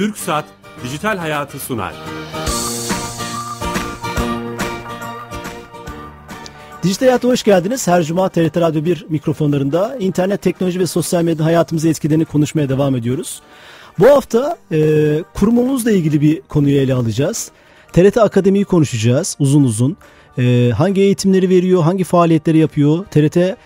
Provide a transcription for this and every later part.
Türk Saat Dijital Hayatı sunar. Dijital Hayat'a hoş geldiniz. Her cuma TRT Radyo 1 mikrofonlarında internet, teknoloji ve sosyal medya hayatımızı etkilerini konuşmaya devam ediyoruz. Bu hafta e, kurumumuzla ilgili bir konuyu ele alacağız. TRT Akademi'yi konuşacağız uzun uzun. E, hangi eğitimleri veriyor, hangi faaliyetleri yapıyor? TRT e,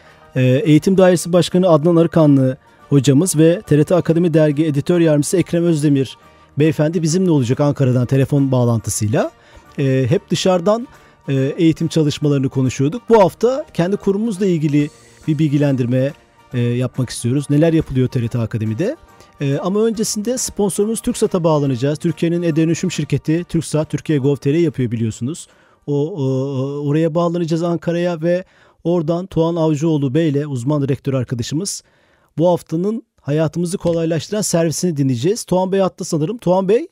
Eğitim Dairesi Başkanı Adnan Arıkanlı hocamız ve TRT Akademi Dergi Editör Yardımcısı Ekrem Özdemir beyefendi bizimle olacak Ankara'dan telefon bağlantısıyla. E, hep dışarıdan e, eğitim çalışmalarını konuşuyorduk. Bu hafta kendi kurumumuzla ilgili bir bilgilendirme e, yapmak istiyoruz. Neler yapılıyor TRT Akademi'de? E, ama öncesinde sponsorumuz TürkSat'a bağlanacağız. Türkiye'nin e-dönüşüm şirketi TürkSat, Türkiye Gov.tr yapıyor biliyorsunuz. O, o oraya bağlanacağız Ankara'ya ve oradan Tuğan Avcıoğlu Bey ile uzman rektör arkadaşımız bu haftanın hayatımızı kolaylaştıran servisini dinleyeceğiz. Tuğan Bey hatta sanırım. Tuğan Bey.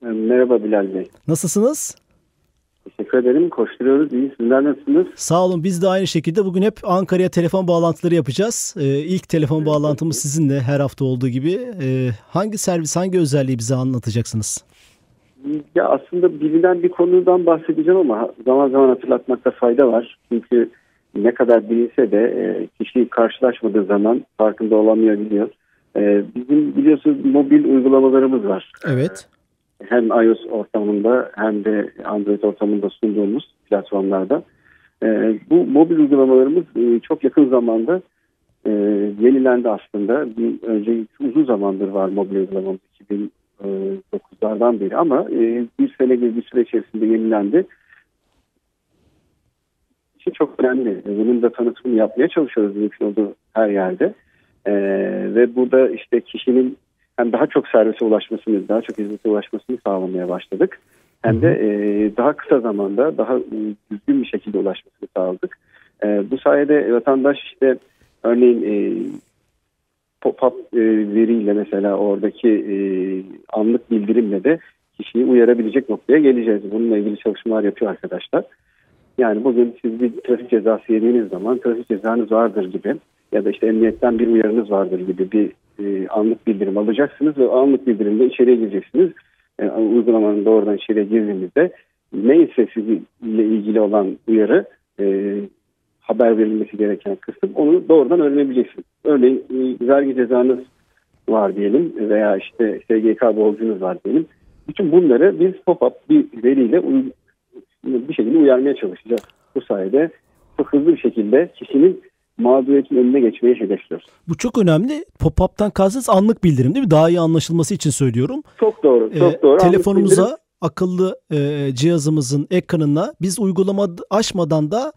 Merhaba Bilal Bey. Nasılsınız? Teşekkür ederim. Koşturuyoruz. İyi. Sizler nasılsınız? Sağ olun. Biz de aynı şekilde bugün hep Ankara'ya telefon bağlantıları yapacağız. Ee, ilk telefon bağlantımız sizinle her hafta olduğu gibi. Ee, hangi servis, hangi özelliği bize anlatacaksınız? Ya aslında bilinen bir konudan bahsedeceğim ama zaman zaman hatırlatmakta fayda var. Çünkü ne kadar bilinse de e, kişi karşılaşmadığı zaman farkında olamayabiliyor. E, bizim biliyorsunuz mobil uygulamalarımız var. Evet. Hem iOS ortamında hem de Android ortamında sunduğumuz platformlarda. E, bu mobil uygulamalarımız e, çok yakın zamanda e, yenilendi aslında. Bir, önce uzun zamandır var mobil uygulamamız 2009'lardan beri ama e, bir sene gibi bir süre içerisinde yenilendi için çok önemli. Bunun da tanıtımını yapmaya çalışıyoruz mümkün olduğu her yerde. Ee, ve burada işte kişinin hem daha çok servise ulaşmasını, daha çok hizmete ulaşmasını sağlamaya başladık. Hem de e, daha kısa zamanda daha e, düzgün bir şekilde ulaşmasını sağladık. E, bu sayede vatandaş işte örneğin e, pop-up e, veriyle mesela oradaki e, anlık bildirimle de kişiyi uyarabilecek noktaya geleceğiz. Bununla ilgili çalışmalar yapıyor arkadaşlar. Yani bugün siz bir trafik cezası yediğiniz zaman trafik cezanız vardır gibi ya da işte emniyetten bir uyarınız vardır gibi bir e, anlık bildirim alacaksınız ve anlık bildirimde içeriye gireceksiniz. E, uygulamanın doğrudan içeriye girdiğinizde neyse sizinle ilgili olan uyarı e, haber verilmesi gereken kısım onu doğrudan öğrenebileceksiniz. Örneğin e, vergi cezanız var diyelim veya işte SGK borcunuz var diyelim. Bütün bunları biz pop-up bir veriyle bir şekilde uyarmaya çalışacağız. Bu sayede çok hızlı bir şekilde kişinin mağduriyetin önüne geçmeyi hedefliyoruz. Bu çok önemli. Pop-up'tan kastınız anlık bildirim değil mi? Daha iyi anlaşılması için söylüyorum. Çok doğru. Çok ee, doğru. Telefonumuza akıllı e, cihazımızın ekranına biz uygulama açmadan da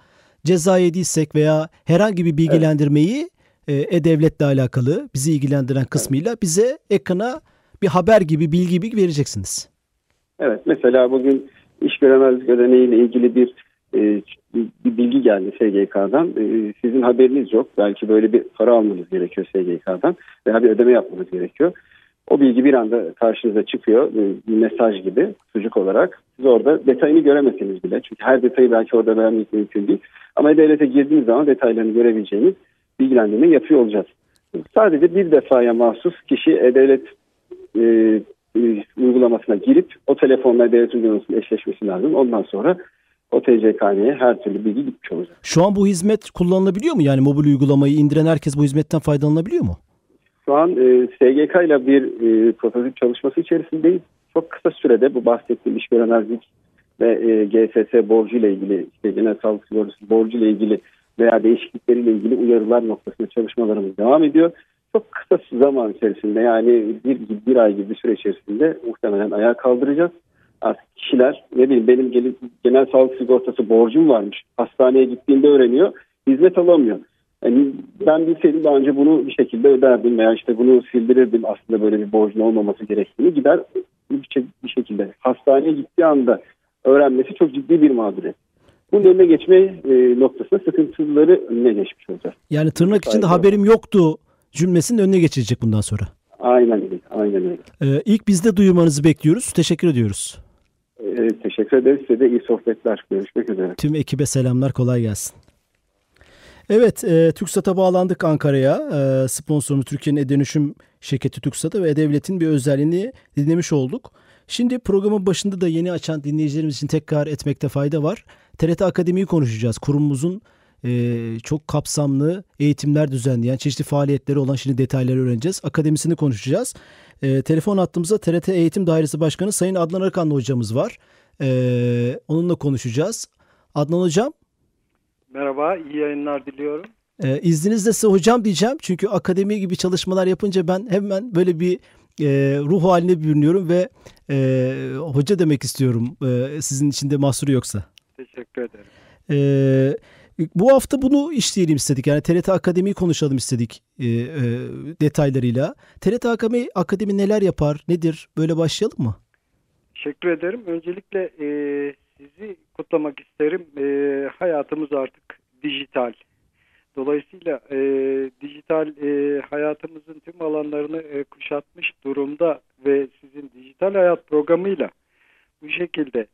ceza yediysek veya herhangi bir bilgilendirmeyi evet. e, e-devletle alakalı bizi ilgilendiren kısmıyla bize ekrana bir haber gibi bilgi gibi vereceksiniz. Evet mesela bugün iş göremezlik ödeneğiyle ilgili bir, e, bir bilgi geldi SGK'dan. E, sizin haberiniz yok. Belki böyle bir para almanız gerekiyor SGK'dan veya bir ödeme yapmanız gerekiyor. O bilgi bir anda karşınıza çıkıyor e, bir mesaj gibi sucuk olarak. Siz orada detayını göremezsiniz bile. Çünkü her detayı belki orada beğenmek mümkün değil. Ama devlete girdiğiniz zaman detaylarını görebileceğiniz bilgilendirme yapıyor olacağız. Sadece bir defaya mahsus kişi e-devlet e, uygulamasına girip o telefonla devlet uygulamasının eşleşmesi lazım. Ondan sonra o TCK'ye her türlü bilgi gitmiş olacak. Şu an bu hizmet kullanılabiliyor mu? Yani mobil uygulamayı indiren herkes bu hizmetten faydalanabiliyor mu? Şu an e, SGK ile bir e, prototip çalışması içerisindeyiz. Çok kısa sürede bu bahsettiğim iş göremezlik ve e, GSS borcu ile ilgili, işte genel sağlık sigortası borcu ile ilgili veya değişiklikleriyle ilgili uyarılar noktasında çalışmalarımız devam ediyor çok kısa zaman içerisinde yani bir, bir ay gibi bir süre içerisinde muhtemelen ayağa kaldıracağız. Artık kişiler ne bileyim benim genel, genel sağlık sigortası borcum varmış. Hastaneye gittiğinde öğreniyor. Hizmet alamıyor. Yani ben bilseydim daha önce bunu bir şekilde öderdim veya işte bunu sildirirdim aslında böyle bir borcun olmaması gerektiğini gider bir şekilde hastaneye gittiği anda öğrenmesi çok ciddi bir mağduriyet. Bunun önüne geçme e, noktasında sıkıntıları önüne geçmiş olacağız. Yani tırnak içinde haberim yoktu cümlesinin önüne geçilecek bundan sonra. Aynen öyle. Aynen öyle. Ee, ilk bizde duyurmanızı bekliyoruz. Teşekkür ediyoruz. Ee, teşekkür ederiz. Size de iyi sohbetler. Görüşmek üzere. Tüm ekibe selamlar. Kolay gelsin. Evet, e, TÜKSAT'a bağlandık Ankara'ya. E, sponsorumuz Türkiye'nin e-dönüşüm şirketi TÜKSAT'a ve devletin bir özelliğini dinlemiş olduk. Şimdi programın başında da yeni açan dinleyicilerimiz için tekrar etmekte fayda var. TRT Akademi'yi konuşacağız. Kurumumuzun e, çok kapsamlı eğitimler düzenleyen çeşitli faaliyetleri olan şimdi detayları öğreneceğiz. Akademisini konuşacağız. E, telefon attığımızda TRT Eğitim Dairesi Başkanı Sayın Adnan Arıkanlı hocamız var. E, onunla konuşacağız. Adnan hocam. Merhaba, iyi yayınlar diliyorum. E, izninizle size hocam diyeceğim. Çünkü akademi gibi çalışmalar yapınca ben hemen böyle bir e, ruh haline bürünüyorum ve e, hoca demek istiyorum e, sizin için de mahsuru yoksa. Teşekkür ederim. E, bu hafta bunu işleyelim istedik. Yani TRT Akademi'yi konuşalım istedik e, e, detaylarıyla. TRT Akademi, Akademi neler yapar, nedir? Böyle başlayalım mı? Teşekkür ederim. Öncelikle e, sizi kutlamak isterim. E, hayatımız artık dijital. Dolayısıyla e, dijital e, hayatımızın tüm alanlarını e, kuşatmış durumda ve sizin dijital hayat programıyla bu şekilde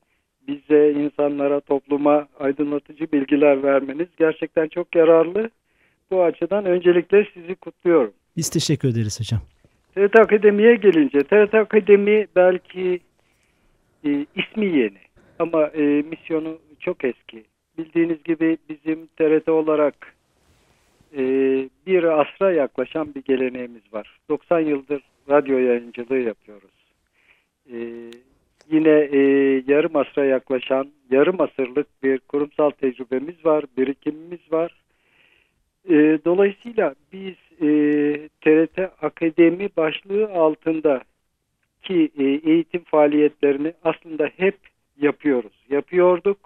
bize, insanlara, topluma aydınlatıcı bilgiler vermeniz gerçekten çok yararlı. Bu açıdan öncelikle sizi kutluyorum. Biz teşekkür ederiz hocam. TRT Akademi'ye gelince, TRT Akademi belki e, ismi yeni ama e, misyonu çok eski. Bildiğiniz gibi bizim TRT olarak e, bir asra yaklaşan bir geleneğimiz var. 90 yıldır radyo yayıncılığı yapıyoruz. E, yine e, yarım asra yaklaşan, yarım asırlık bir kurumsal tecrübemiz var, birikimimiz var. E, dolayısıyla biz e, TRT Akademi başlığı altında ki e, eğitim faaliyetlerini aslında hep yapıyoruz. Yapıyorduk.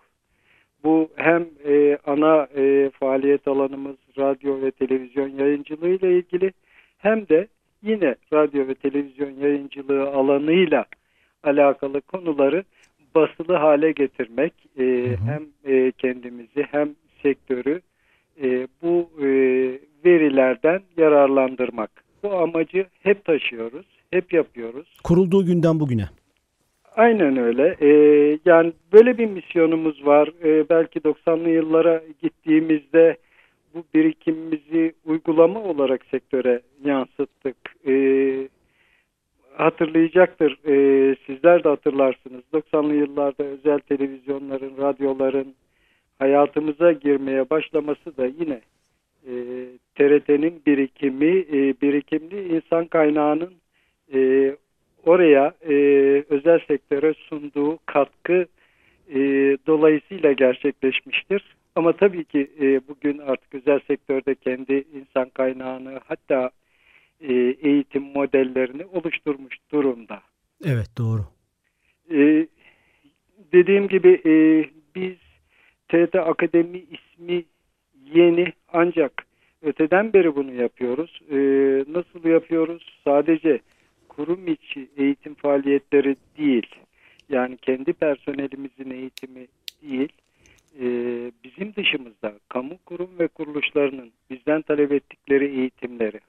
Bu hem e, ana e, faaliyet alanımız radyo ve televizyon yayıncılığı ile ilgili hem de yine radyo ve televizyon yayıncılığı alanıyla alakalı konuları basılı hale getirmek e, hı hı. hem e, kendimizi hem sektörü e, bu e, verilerden yararlandırmak. Bu amacı hep taşıyoruz, hep yapıyoruz. Kurulduğu günden bugüne. Aynen öyle. Ee, yani böyle bir misyonumuz var. Ee, belki 90'lı yıllara gittiğimizde bu birikimimizi uygulama olarak sektöre yansıttık. Ee, hatırlayacaktır. Ee, sizler de hatırlarsınız. 90'lı yıllarda özel televizyonların, radyoların hayatımıza girmeye başlaması da yine e, TRT'nin birikimi, e, birikimli insan kaynağının e, oraya e, özel sektöre sunduğu katkı e, dolayısıyla gerçekleşmiştir. Ama tabii ki e, bugün artık özel sektörde kendi insan kaynağını hatta e, eğitim modellerini oluşturmuş durumda. Evet doğru. E, dediğim gibi e, biz TRT Akademi ismi yeni ancak öteden beri bunu yapıyoruz. E, nasıl yapıyoruz? Sadece kurum içi eğitim faaliyetleri değil, yani kendi personelimizin eğitimi değil, e, bizim dışımızda kamu kurum ve kuruluşlarının bizden talep ettikleri eğitimleri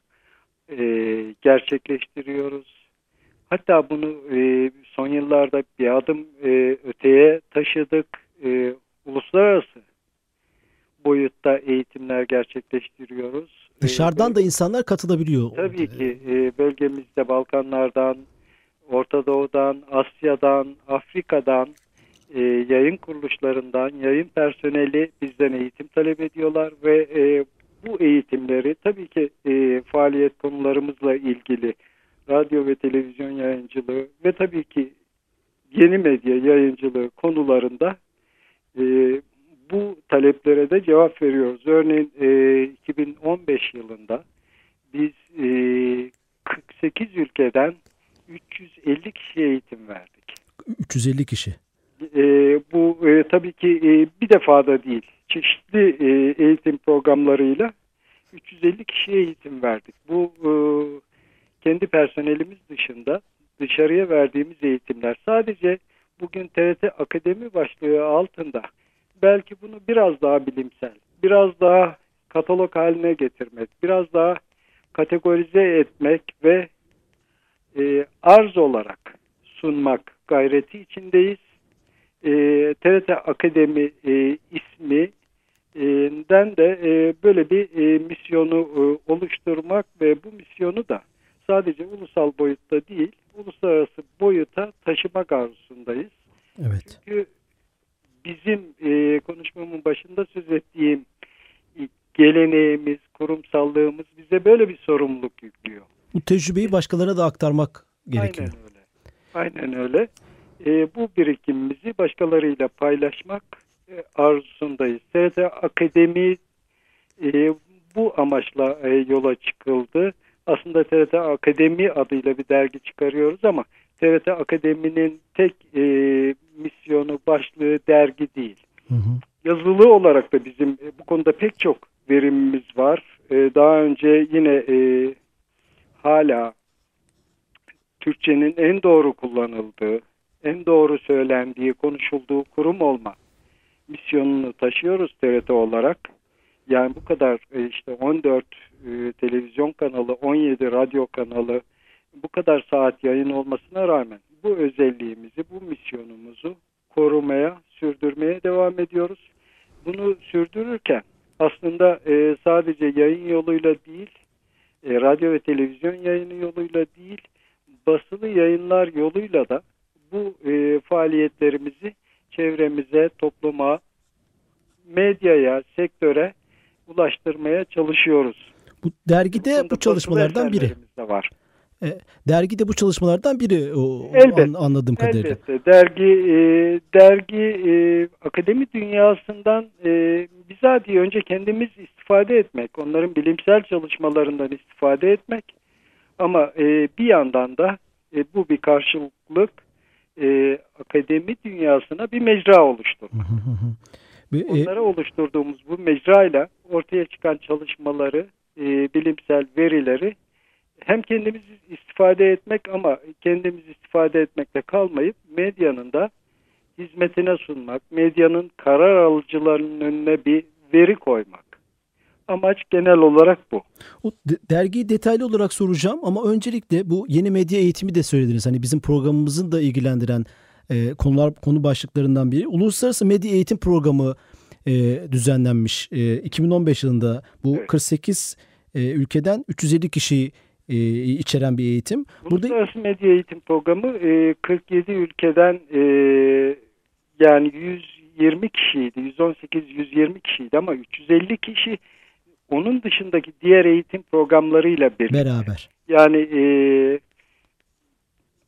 e, gerçekleştiriyoruz. Hatta bunu e, son yıllarda bir adım e, öteye taşıdık. E, uluslararası boyutta eğitimler gerçekleştiriyoruz. Dışarıdan ee, da insanlar katılabiliyor. Tabii ki e, bölgemizde Balkanlardan, Orta Doğu'dan, Asya'dan, Afrika'dan e, yayın kuruluşlarından yayın personeli bizden eğitim talep ediyorlar ve e, bu eğitimleri tabii ki e, faaliyet konularımızla ilgili radyo ve televizyon yayıncılığı ve tabii ki yeni medya yayıncılığı konularında e, bu taleplere de cevap veriyoruz. Örneğin e, 2015 yılında biz e, 48 ülkeden 350 kişiye eğitim verdik. 350 kişi. E, bu e, tabii ki e, bir defada değil. Çeşitli e, eğitim programlarıyla 350 kişiye eğitim verdik. Bu e, kendi personelimiz dışında dışarıya verdiğimiz eğitimler sadece bugün TRT Akademi başlığı altında belki bunu biraz daha bilimsel, biraz daha katalog haline getirmek, biraz daha kategorize etmek ve e, arz olarak sunmak gayreti içindeyiz. E, TRT Akademi e, ismi den de e, böyle bir e, misyonu e, oluşturmak ve bu misyonu da sadece ulusal boyutta değil, uluslararası boyuta taşımak arzusundayız. Evet. Çünkü bizim e, konuşmamın başında söz ettiğim geleneğimiz, kurumsallığımız bize böyle bir sorumluluk yüklüyor. Bu tecrübeyi başkalarına da aktarmak gerekiyor. Aynen öyle. Aynen öyle. E, bu birikimimizi başkalarıyla paylaşmak e, arzusundayız. TRT Akademi e, bu amaçla e, yola çıkıldı. Aslında TRT Akademi adıyla bir dergi çıkarıyoruz ama TRT Akademi'nin tek e, misyonu, başlığı dergi değil. Hı hı. Yazılı olarak da bizim e, bu konuda pek çok verimimiz var. E, daha önce yine e, hala Türkçenin en doğru kullanıldığı, en doğru söylendiği, konuşulduğu kurum olma misyonunu taşıyoruz TRT olarak. Yani bu kadar e, işte 14 e, televizyon kanalı, 17 radyo kanalı, bu kadar saat yayın olmasına rağmen bu özelliğimizi, bu misyonumuzu korumaya, sürdürmeye devam ediyoruz. Bunu sürdürürken aslında e, sadece yayın yoluyla değil, e, radyo ve televizyon yayını yoluyla değil, basılı yayınlar yoluyla da bu e, faaliyetlerimizi çevremize, topluma, medyaya, sektöre ulaştırmaya çalışıyoruz. Bu dergide bu, bu çalışmalardan biri. De var. E, dergide bu çalışmalardan biri o, Elbette, an, anladığım kadarıyla. Elbette. Dergi e, dergi e, akademi dünyasından e, bizatihi önce kendimiz istifade etmek, onların bilimsel çalışmalarından istifade etmek ama e, bir yandan da e, bu bir karşılıklık e, akademi dünyasına bir mecra oluşturmak. E, Onlara oluşturduğumuz bu mecrayla ortaya çıkan çalışmaları, e, bilimsel verileri hem kendimiz istifade etmek ama kendimiz istifade etmekle kalmayıp medyanın da hizmetine sunmak, medyanın karar alıcılarının önüne bir veri koymak. Amaç genel olarak bu. O dergiyi detaylı olarak soracağım ama öncelikle bu yeni medya eğitimi de söylediniz. Hani bizim programımızın da ilgilendiren e, konular konu başlıklarından biri. Uluslararası Medya Eğitim Programı e, düzenlenmiş. E, 2015 yılında bu evet. 48 e, ülkeden 350 kişi e, içeren bir eğitim. Uluslararası Burada... Medya Eğitim Programı e, 47 ülkeden e, yani 120 kişiydi, 118-120 kişiydi ama 350 kişi onun dışındaki diğer eğitim programlarıyla birlikte. Beraber. Yani e,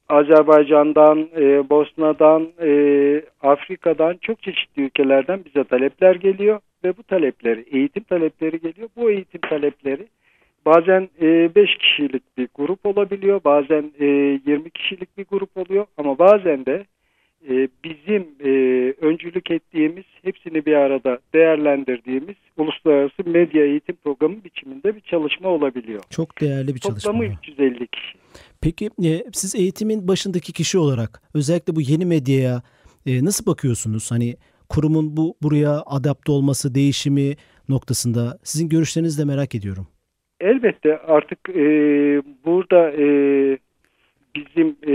Azerbaycan'dan, e, Bosna'dan, e, Afrika'dan çok çeşitli ülkelerden bize talepler geliyor ve bu talepleri, eğitim talepleri geliyor. Bu eğitim talepleri bazen 5 e, kişilik bir grup olabiliyor, bazen e, 20 kişilik bir grup oluyor ama bazen de e, bizim e, öncülük ettiğimiz, hepsini bir arada değerlendirdiğimiz uluslararası medya eğitim programı biçiminde bir çalışma olabiliyor. Çok değerli bir Toplamı çalışma. Toplamı 350 kişi. Peki e, siz eğitimin başındaki kişi olarak özellikle bu yeni medyaya e, nasıl bakıyorsunuz? Hani kurumun bu buraya adapte olması, değişimi noktasında sizin görüşlerinizi de merak ediyorum. Elbette artık e, burada e, bizim e,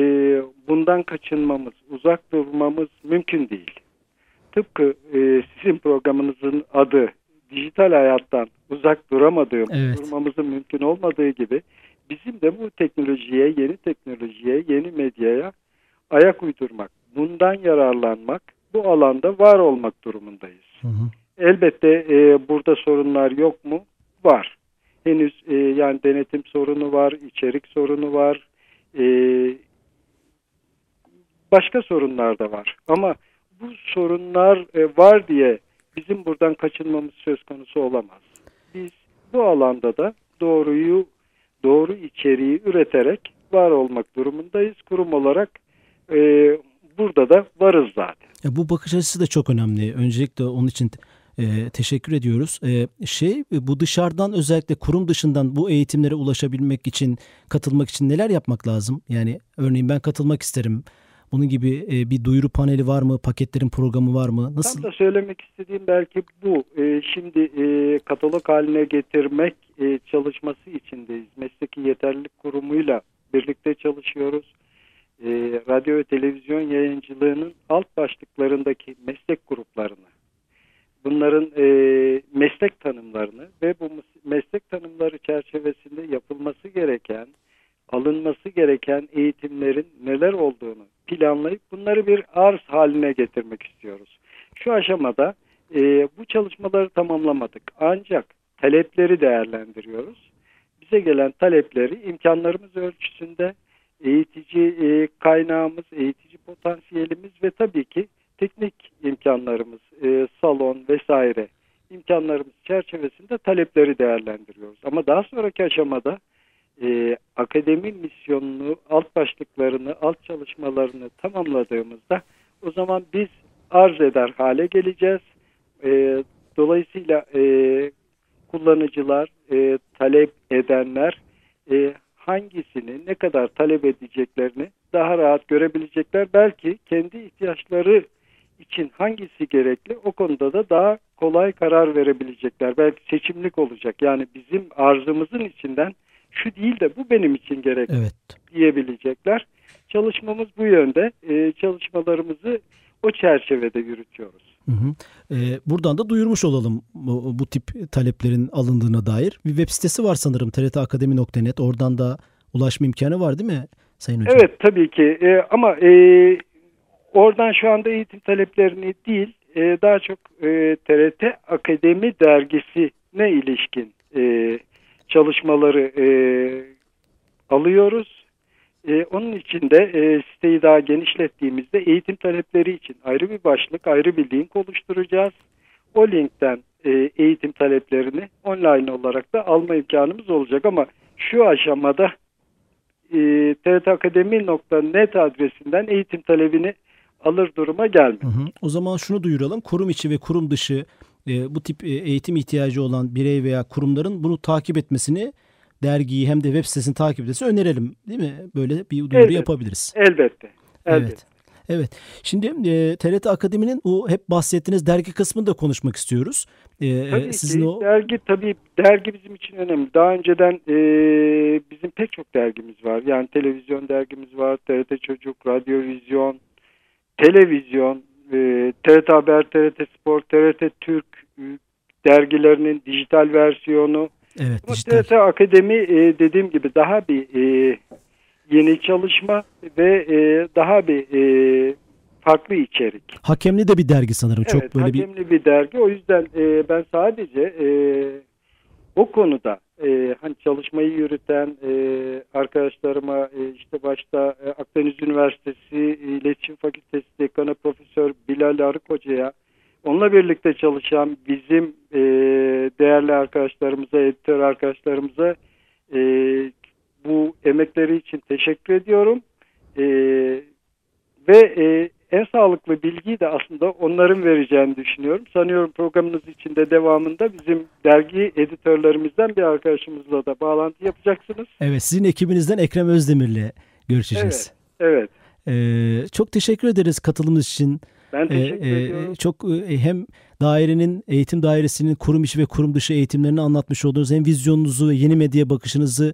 bundan kaçınmamız, uzak durmamız mümkün değil. Tıpkı e, sizin programınızın adı dijital hayattan uzak duramadığım, evet. durmamızın mümkün olmadığı gibi bizim de bu teknolojiye, yeni teknolojiye, yeni medyaya ayak uydurmak, bundan yararlanmak, bu alanda var olmak durumundayız. Hı hı. Elbette e, burada sorunlar yok mu? Var. Henüz e, yani denetim sorunu var, içerik sorunu var, e, başka sorunlar da var. Ama bu sorunlar e, var diye bizim buradan kaçınmamız söz konusu olamaz. Biz bu alanda da doğruyu, doğru içeriği üreterek var olmak durumundayız. Kurum olarak e, burada da varız zaten. Ya bu bakış açısı da çok önemli. Öncelikle onun için e, teşekkür ediyoruz. E, şey bu dışarıdan özellikle kurum dışından bu eğitimlere ulaşabilmek için, katılmak için neler yapmak lazım? Yani örneğin ben katılmak isterim. Bunun gibi e, bir duyuru paneli var mı? Paketlerin programı var mı? Nasıl? Tam da söylemek istediğim belki bu. E, şimdi e, katalog haline getirmek e, çalışması içindeyiz. Mesleki Yeterlilik Kurumu'yla birlikte çalışıyoruz. E, radyo ve televizyon yayıncılığının alt başlıklarındaki meslek gruplarını bunların e, meslek tanımlarını ve bu meslek tanımları çerçevesinde yapılması gereken, alınması gereken eğitimlerin neler olduğunu planlayıp bunları bir arz haline getirmek istiyoruz. Şu aşamada e, bu çalışmaları tamamlamadık. Ancak talepleri değerlendiriyoruz. Bize gelen talepleri imkanlarımız ölçüsünde eğitici e, kaynağımız, eğitici potansiyelimiz ve tabii ki teknik imkanlarımız, e, salon vesaire imkanlarımız çerçevesinde talepleri değerlendiriyoruz. Ama daha sonraki aşamada e, akademi misyonunu, alt başlıklarını, alt çalışmalarını tamamladığımızda o zaman biz arz eder hale geleceğiz. E, dolayısıyla e, kullanıcılar, e, talep edenler e, hangisini ne kadar talep edeceklerini daha rahat görebilecekler. Belki kendi ihtiyaçları için hangisi gerekli o konuda da daha kolay karar verebilecekler. Belki seçimlik olacak. Yani bizim arzımızın içinden şu değil de bu benim için gerekli evet. diyebilecekler. Çalışmamız bu yönde. Ee, çalışmalarımızı o çerçevede yürütüyoruz. Hı hı. Ee, buradan da duyurmuş olalım bu, bu tip taleplerin alındığına dair. Bir web sitesi var sanırım trtakademi.net. Oradan da ulaşma imkanı var değil mi Sayın Hocam? Evet tabii ki ee, ama e, oradan şu anda eğitim taleplerini değil e, daha çok e, TRT Akademi dergisine ilişkin e, çalışmaları e, alıyoruz. E, onun için de e, siteyi daha genişlettiğimizde eğitim talepleri için ayrı bir başlık, ayrı bir link oluşturacağız. O linkten e, eğitim taleplerini online olarak da alma imkanımız olacak ama şu aşamada e, trtakademi.net adresinden eğitim talebini alır duruma gelmiyor. Hı hı. O zaman şunu duyuralım. Kurum içi ve kurum dışı e, bu tip e, eğitim ihtiyacı olan birey veya kurumların bunu takip etmesini dergiyi hem de web sitesini takip etmesi önerelim değil mi? Böyle bir duyuru Elbette. yapabiliriz. Elbette. Elbette. Evet. Evet. Şimdi e, TRT Akademi'nin o hep bahsettiğiniz dergi kısmını da konuşmak istiyoruz. E, tabii sizin ki. O... Dergi tabii dergi bizim için önemli. Daha önceden e, bizim pek çok dergimiz var. Yani televizyon dergimiz var, TRT Çocuk, Radyovizyon, televizyon, e, TRT Haber, TRT Spor, TRT Türk e, dergilerinin dijital versiyonu. Evet, Ama dijital. TRT Akademi e, dediğim gibi daha bir e, yeni çalışma ve e, daha bir e, farklı içerik. Hakemli de bir dergi sanırım. Evet, Çok böyle hakemli bir... bir dergi. O yüzden e, ben sadece e, o konuda e, hani çalışmayı yürüten e, arkadaşlarıma e, işte başta e, Akdeniz Üniversitesi İletişim Fakültesi Dekanı Profesör Bilal Arık Hoca'ya onunla birlikte çalışan bizim e, değerli arkadaşlarımıza, editör arkadaşlarımıza e, bu emekleri için teşekkür ediyorum. E, ve e, en sağlıklı bilgiyi de aslında onların vereceğini düşünüyorum. Sanıyorum programınız içinde devamında bizim dergi editörlerimizden bir arkadaşımızla da bağlantı yapacaksınız. Evet sizin ekibinizden Ekrem Özdemir'le görüşeceğiz. Evet. evet. Ee, çok teşekkür ederiz katılımınız için. Ben teşekkür ee, ediyorum. Çok e, hem dairenin, eğitim dairesinin kurum içi ve kurum dışı eğitimlerini anlatmış olduğunuz hem vizyonunuzu ve yeni medya bakışınızı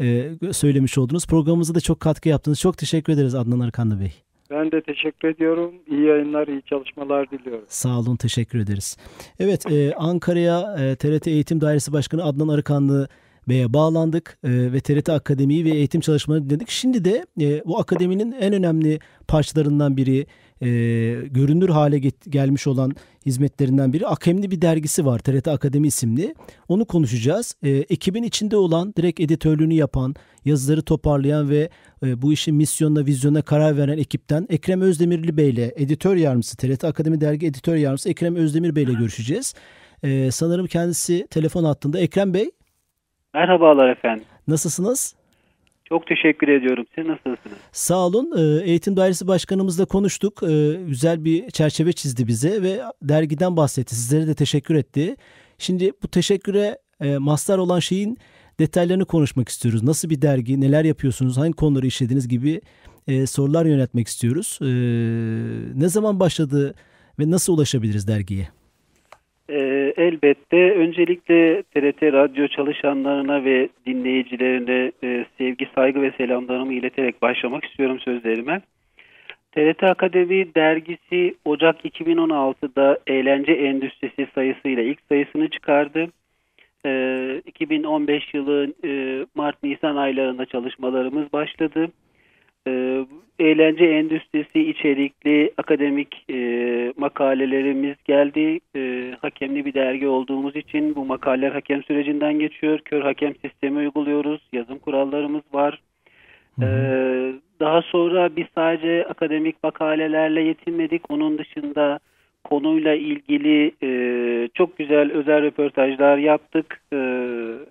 e, söylemiş oldunuz. Programımıza da çok katkı yaptınız. Çok teşekkür ederiz Adnan Arkanlı Bey. Ben de teşekkür ediyorum. İyi yayınlar, iyi çalışmalar diliyorum. Sağ olun, teşekkür ederiz. Evet, e, Ankara'ya e, TRT Eğitim Dairesi Başkanı Adnan Arıkanlı Bey'e bağlandık e, ve TRT Akademi'yi ve eğitim çalışmalarını dinledik. Şimdi de e, bu akademinin en önemli parçalarından biri e, görünür hale get- gelmiş olan hizmetlerinden biri Akemli bir dergisi var TRT Akademi isimli. Onu konuşacağız. E, ekibin içinde olan direkt editörlüğünü yapan, yazıları toparlayan ve e, bu işin misyonuna, vizyona karar veren ekipten Ekrem Özdemirli Bey ile editör yardımcısı, TRT Akademi Dergi editör yardımcısı Ekrem Özdemir Bey ile görüşeceğiz. E, sanırım kendisi telefon hattında. Ekrem Bey. Merhabalar efendim. Nasılsınız? Çok teşekkür ediyorum. Siz nasılsınız? Sağ olun. Ee, Eğitim Dairesi Başkanımızla konuştuk. Ee, güzel bir çerçeve çizdi bize ve dergiden bahsetti. Sizlere de teşekkür etti. Şimdi bu teşekküre e, mazhar olan şeyin detaylarını konuşmak istiyoruz. Nasıl bir dergi, neler yapıyorsunuz, hangi konuları işlediğiniz gibi e, sorular yönetmek istiyoruz. Ee, ne zaman başladı ve nasıl ulaşabiliriz dergiye? E, elbette öncelikle TRT radyo çalışanlarına ve dinleyicilerine e, sevgi, saygı ve selamlarımı ileterek başlamak istiyorum sözlerime. TRT Akademi dergisi Ocak 2016'da eğlence endüstrisi sayısıyla ilk sayısını çıkardı. E, 2015 yılı e, Mart-Nisan aylarında çalışmalarımız başladı. E, eğlence endüstrisi içerikli akademik e, makalelerimiz geldi. E, hakemli bir dergi olduğumuz için bu makaleler hakem sürecinden geçiyor. Kör hakem sistemi uyguluyoruz. Yazım kurallarımız var. E, daha sonra biz sadece akademik makalelerle yetinmedik. Onun dışında konuyla ilgili e, çok güzel özel röportajlar yaptık. E,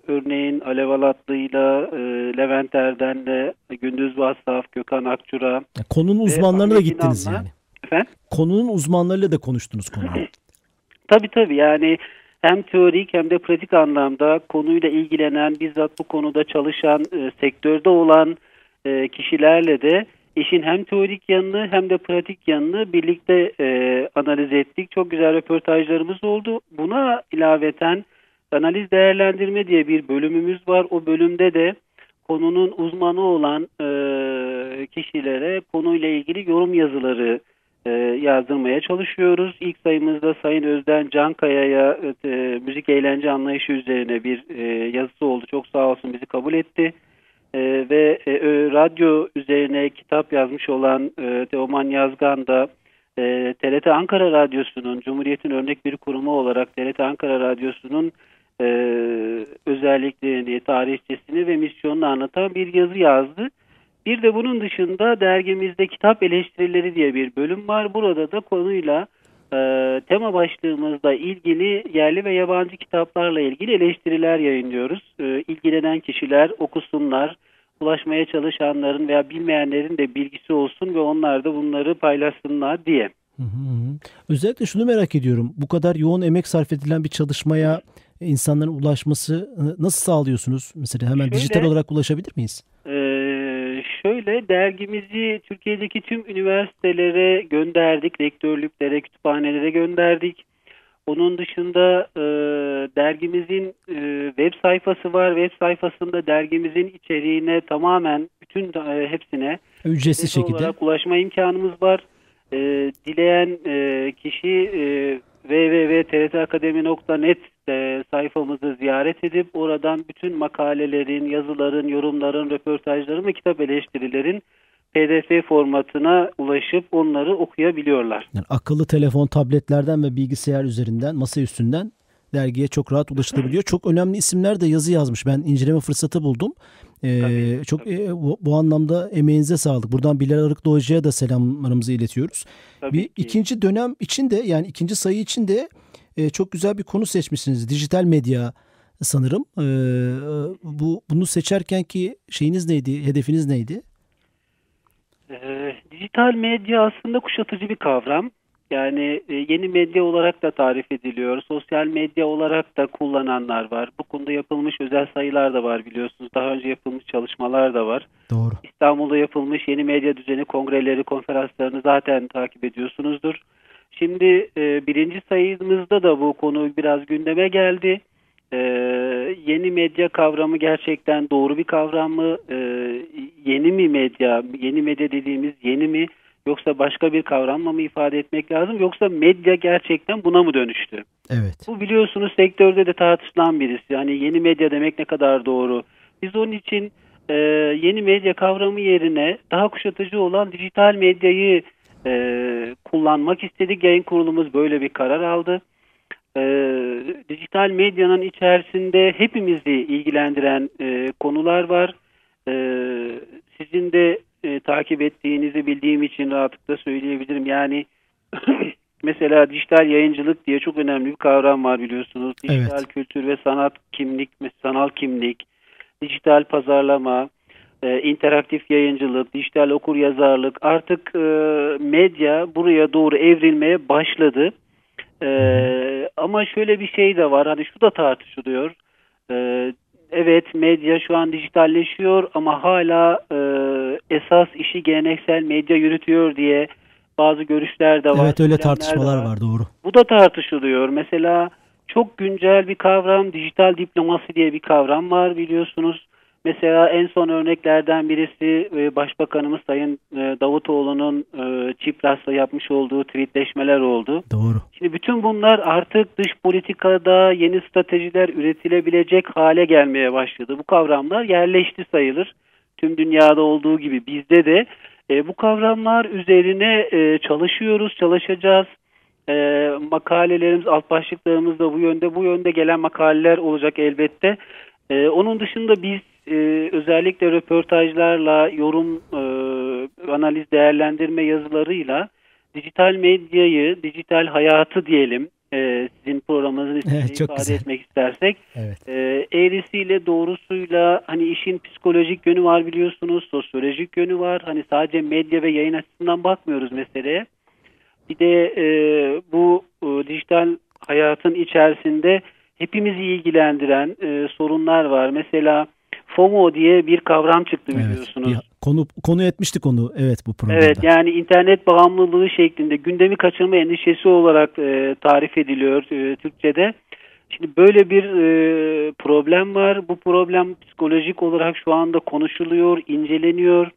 örneğin Alev Alatlı'yla, e, Levent Erden'le, Gündüz Vassaf, Gökhan Akçura. Konunun uzmanlarına da gittiniz Ahmet yani. Efendim? Konunun uzmanlarıyla da konuştunuz konuyu. Tabii tabii yani hem teorik hem de pratik anlamda konuyla ilgilenen, bizzat bu konuda çalışan, e, sektörde olan e, kişilerle de işin hem teorik yanını hem de pratik yanını birlikte e, analiz ettik. Çok güzel röportajlarımız oldu. Buna ilaveten analiz değerlendirme diye bir bölümümüz var. O bölümde de konunun uzmanı olan e, kişilere konuyla ilgili yorum yazıları e, yazdırmaya çalışıyoruz. İlk sayımızda Sayın Özden Cankaya'ya e, müzik eğlence anlayışı üzerine bir e, yazısı oldu. Çok sağ olsun bizi kabul etti. E, ve e, radyo üzerine kitap yazmış olan e, Teoman Yazgan da e, TRT Ankara Radyosu'nun Cumhuriyet'in örnek bir kurumu olarak TRT Ankara Radyosu'nun e, özelliklerini, tarihçesini ve misyonunu anlatan bir yazı yazdı. Bir de bunun dışında dergimizde kitap eleştirileri diye bir bölüm var. Burada da konuyla e, tema başlığımızla ilgili yerli ve yabancı kitaplarla ilgili eleştiriler yayınlıyoruz. E, ilgilenen kişiler okusunlar, ulaşmaya çalışanların veya bilmeyenlerin de bilgisi olsun ve onlar da bunları paylaşsınlar diye. Hı hı hı. Özellikle şunu merak ediyorum. Bu kadar yoğun emek sarf edilen bir çalışmaya insanların ulaşması e, nasıl sağlıyorsunuz? Mesela hemen Şöyle- dijital olarak ulaşabilir miyiz? Ee, şöyle dergimizi Türkiye'deki tüm üniversitelere gönderdik, rektörlüklere, kütüphanelere gönderdik. Onun dışında e, dergimizin e, web sayfası var. Web sayfasında dergimizin içeriğine tamamen bütün e, hepsine Ücretsiz şekilde. olarak ulaşma imkanımız var. Ee, dileyen e, kişi e, www.trtakademi.net e, sayfamızı ziyaret edip oradan bütün makalelerin, yazıların, yorumların, röportajların ve kitap eleştirilerin PDF formatına ulaşıp onları okuyabiliyorlar. Yani akıllı telefon, tabletlerden ve bilgisayar üzerinden, masa üstünden dergiye çok rahat ulaşılabiliyor. Çok önemli isimler de yazı yazmış. Ben inceleme fırsatı buldum. Ee, Tabii, çok e, bu, bu anlamda emeğinize sağlık. Buradan Bilal Arıklı Hoca'ya da selamlarımızı iletiyoruz. Tabii bir ki. ikinci dönem için de yani ikinci sayı için de e, çok güzel bir konu seçmişsiniz. Dijital medya sanırım. Ee, bu bunu seçerken ki şeyiniz neydi? Hedefiniz neydi? Ee, dijital medya aslında kuşatıcı bir kavram. Yani e, yeni medya olarak da tarif ediliyor. Sosyal medya olarak da kullananlar var. Bu konuda yapılmış özel sayılar da var biliyorsunuz. Daha önce yapılmış çalışmalar da var. Doğru. İstanbul'da yapılmış yeni medya düzeni kongreleri, konferanslarını zaten takip ediyorsunuzdur. Şimdi e, birinci sayımızda da bu konu biraz gündeme geldi. E, yeni medya kavramı gerçekten doğru bir kavram mı? E, yeni mi medya, yeni medya dediğimiz yeni mi? Yoksa başka bir kavramla mı ifade etmek lazım? Yoksa medya gerçekten buna mı dönüştü? Evet. Bu biliyorsunuz sektörde de tartışılan birisi. Yani yeni medya demek ne kadar doğru? Biz onun için e, yeni medya kavramı yerine daha kuşatıcı olan dijital medyayı e, kullanmak istedik. Yayın kurulumuz böyle bir karar aldı. E, dijital medyanın içerisinde hepimizi ilgilendiren e, konular var. E, sizin de e, takip ettiğinizi bildiğim için rahatlıkla söyleyebilirim. Yani mesela dijital yayıncılık diye çok önemli bir kavram var biliyorsunuz. Dijital Evet. kültür ve sanat kimlik, sanal kimlik, dijital pazarlama, e, interaktif yayıncılık, dijital okur yazarlık artık e, medya buraya doğru evrilmeye başladı. E, ama şöyle bir şey de var. Hani şu da tartışılıyor. E, evet medya şu an dijitalleşiyor ama hala e, esas işi geleneksel medya yürütüyor diye bazı görüşler de var. Evet öyle tartışmalar var doğru. bu da tartışılıyor. Mesela çok güncel bir kavram dijital diplomasi diye bir kavram var biliyorsunuz. Mesela en son örneklerden birisi e, Başbakanımız Sayın e, Davutoğlu'nun e, Çipras'la yapmış olduğu tweetleşmeler oldu. Doğru. Şimdi bütün bunlar artık dış politikada yeni stratejiler üretilebilecek hale gelmeye başladı. Bu kavramlar yerleşti sayılır. Tüm dünyada olduğu gibi bizde de bu kavramlar üzerine çalışıyoruz, çalışacağız. makalelerimiz, alt başlıklarımız da bu yönde, bu yönde gelen makaleler olacak elbette. onun dışında biz e, özellikle röportajlarla, yorum, e, analiz, değerlendirme yazılarıyla dijital medyayı, dijital hayatı diyelim e, sizin programınızın ismini evet, ifade güzel. etmek istersek evet. e, eğrisiyle doğrusuyla hani işin psikolojik yönü var biliyorsunuz, sosyolojik yönü var. Hani sadece medya ve yayın açısından bakmıyoruz meseleye. Bir de e, bu e, dijital hayatın içerisinde hepimizi ilgilendiren e, sorunlar var. Mesela FOMO diye bir kavram çıktı evet, biliyorsunuz. Konu konu etmiştik onu evet bu programda. Evet yani internet bağımlılığı şeklinde gündemi kaçırma endişesi olarak e, tarif ediliyor e, Türkçe'de. Şimdi böyle bir e, problem var. Bu problem psikolojik olarak şu anda konuşuluyor, inceleniyor.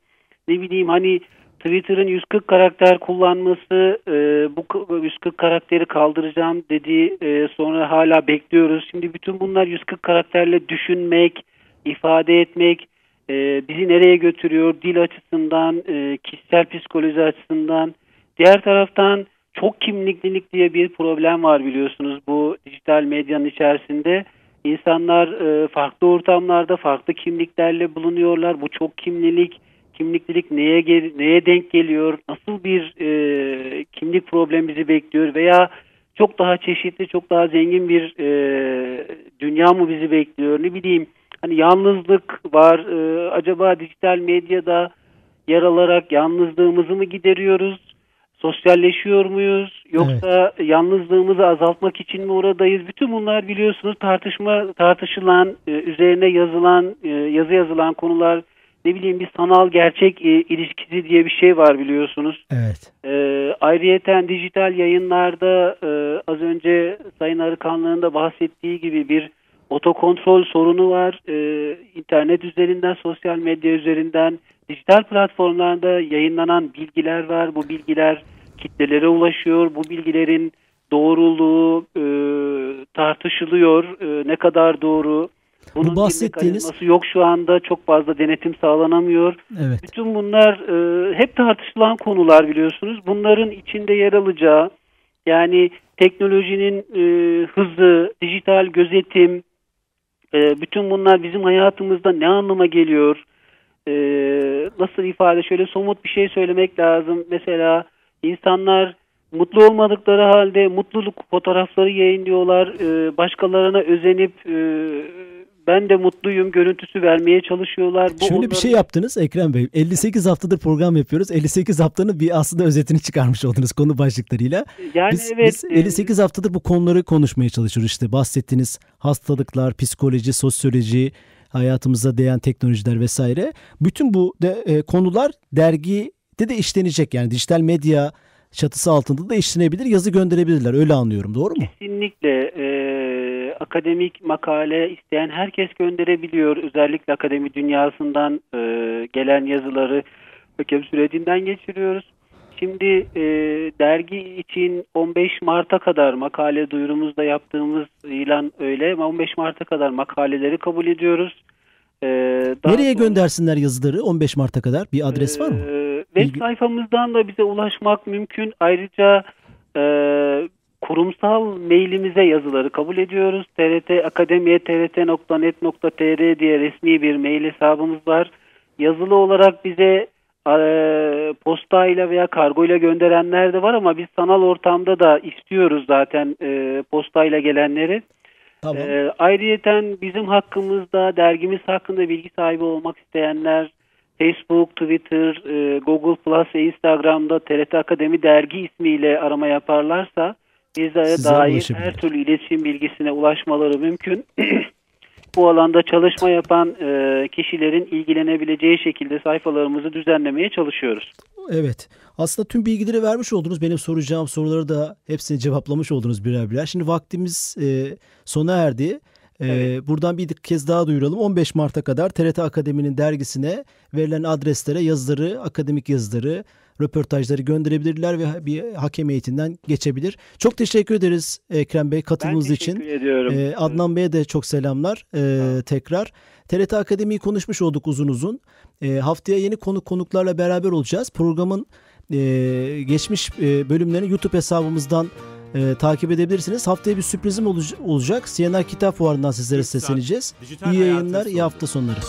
Ne bileyim hani Twitter'ın 140 karakter kullanması, e, bu 140 karakteri kaldıracağım dedi. E, sonra hala bekliyoruz. Şimdi bütün bunlar 140 karakterle düşünmek, ifade etmek e, bizi nereye götürüyor dil açısından, e, kişisel psikoloji açısından. Diğer taraftan çok kimliklilik diye bir problem var biliyorsunuz bu dijital medyanın içerisinde. İnsanlar e, farklı ortamlarda farklı kimliklerle bulunuyorlar. Bu çok kimlilik, kimliklilik neye gel neye denk geliyor? Nasıl bir e, kimlik problemi bizi bekliyor veya çok daha çeşitli, çok daha zengin bir e, dünya mı bizi bekliyor? Ne bileyim hani yalnızlık var. E, acaba dijital medyada yer alarak yalnızlığımızı mı gideriyoruz? Sosyalleşiyor muyuz? Yoksa evet. yalnızlığımızı azaltmak için mi oradayız? Bütün bunlar biliyorsunuz tartışma tartışılan, e, üzerine yazılan, e, yazı yazılan konular ne bileyim bir sanal gerçek e, ilişkisi diye bir şey var biliyorsunuz. Evet. E, ayrıyeten dijital yayınlarda e, az önce Sayın Arıkanlı'nın da bahsettiği gibi bir otokontrol sorunu var. Ee, internet üzerinden, sosyal medya üzerinden, dijital platformlarda yayınlanan bilgiler var. Bu bilgiler kitlelere ulaşıyor. Bu bilgilerin doğruluğu e, tartışılıyor. E, ne kadar doğru? Bunun Bu bahsettiğiniz yok şu anda çok fazla denetim sağlanamıyor. Evet. Bütün bunlar e, hep tartışılan konular biliyorsunuz. Bunların içinde yer alacağı yani teknolojinin e, hızı, dijital gözetim, e, bütün bunlar bizim hayatımızda ne anlama geliyor? E, nasıl ifade? Şöyle somut bir şey söylemek lazım. Mesela insanlar mutlu olmadıkları halde mutluluk fotoğrafları yayınlıyorlar. E, başkalarına özenip e, ben de mutluyum görüntüsü vermeye çalışıyorlar. Bu Şöyle onların... bir şey yaptınız Ekrem Bey. 58 haftadır program yapıyoruz. 58 haftanın bir aslında özetini çıkarmış oldunuz konu başlıklarıyla. Yani biz, evet. Biz 58 e... haftadır bu konuları konuşmaya çalışıyoruz. İşte bahsettiğiniz hastalıklar, psikoloji, sosyoloji, hayatımıza değen teknolojiler vesaire. Bütün bu de, e, konular dergide de işlenecek. Yani dijital medya çatısı altında da işlenebilir, yazı gönderebilirler. Öyle anlıyorum. Doğru mu? Kesinlikle. E, akademik makale isteyen herkes gönderebiliyor. Özellikle akademi dünyasından e, gelen yazıları hakem sürecinden geçiriyoruz. Şimdi e, dergi için 15 Mart'a kadar makale duyurumuzda yaptığımız ilan öyle. 15 Mart'a kadar makaleleri kabul ediyoruz. E, Nereye sonra, göndersinler yazıları 15 Mart'a kadar? Bir adres var mı? E, web sayfamızdan da bize ulaşmak mümkün. Ayrıca e, kurumsal mailimize yazıları kabul ediyoruz. TRT Akademiye trt.net.tr diye resmi bir mail hesabımız var. Yazılı olarak bize e, postayla veya kargoyla gönderenler de var ama biz sanal ortamda da istiyoruz zaten e, postayla gelenleri. Tamam. E, ayrıyeten bizim hakkımızda dergimiz hakkında bilgi sahibi olmak isteyenler Facebook, Twitter, e, Google Plus ve Instagram'da TRT Akademi dergi ismiyle arama yaparlarsa bizlere dair her türlü iletişim bilgisine ulaşmaları mümkün. Bu alanda çalışma yapan e, kişilerin ilgilenebileceği şekilde sayfalarımızı düzenlemeye çalışıyoruz. Evet. Aslında tüm bilgileri vermiş oldunuz. Benim soracağım soruları da hepsini cevaplamış oldunuz birer birer. Şimdi vaktimiz e, sona erdi. Ee, Evet. Buradan bir kez daha duyuralım. 15 Mart'a kadar TRT Akademi'nin dergisine verilen adreslere yazıları, akademik yazıları, röportajları gönderebilirler ve bir hakem eğitinden geçebilir. Çok teşekkür ederiz Ekrem Bey Ben katılımınız teşekkür için. ediyorum. Ee, Adnan Bey'e de çok selamlar ee, tekrar. TRT Akademi'yi konuşmuş olduk uzun uzun. Ee, haftaya yeni konuk konuklarla beraber olacağız. Programın e, geçmiş e, bölümlerini YouTube hesabımızdan e, takip edebilirsiniz. Haftaya bir sürprizim olacak. CNR Kitap Fuarı'ndan sizlere sesleneceğiz. Dijital İyi yayınlar, iyi hafta sonları.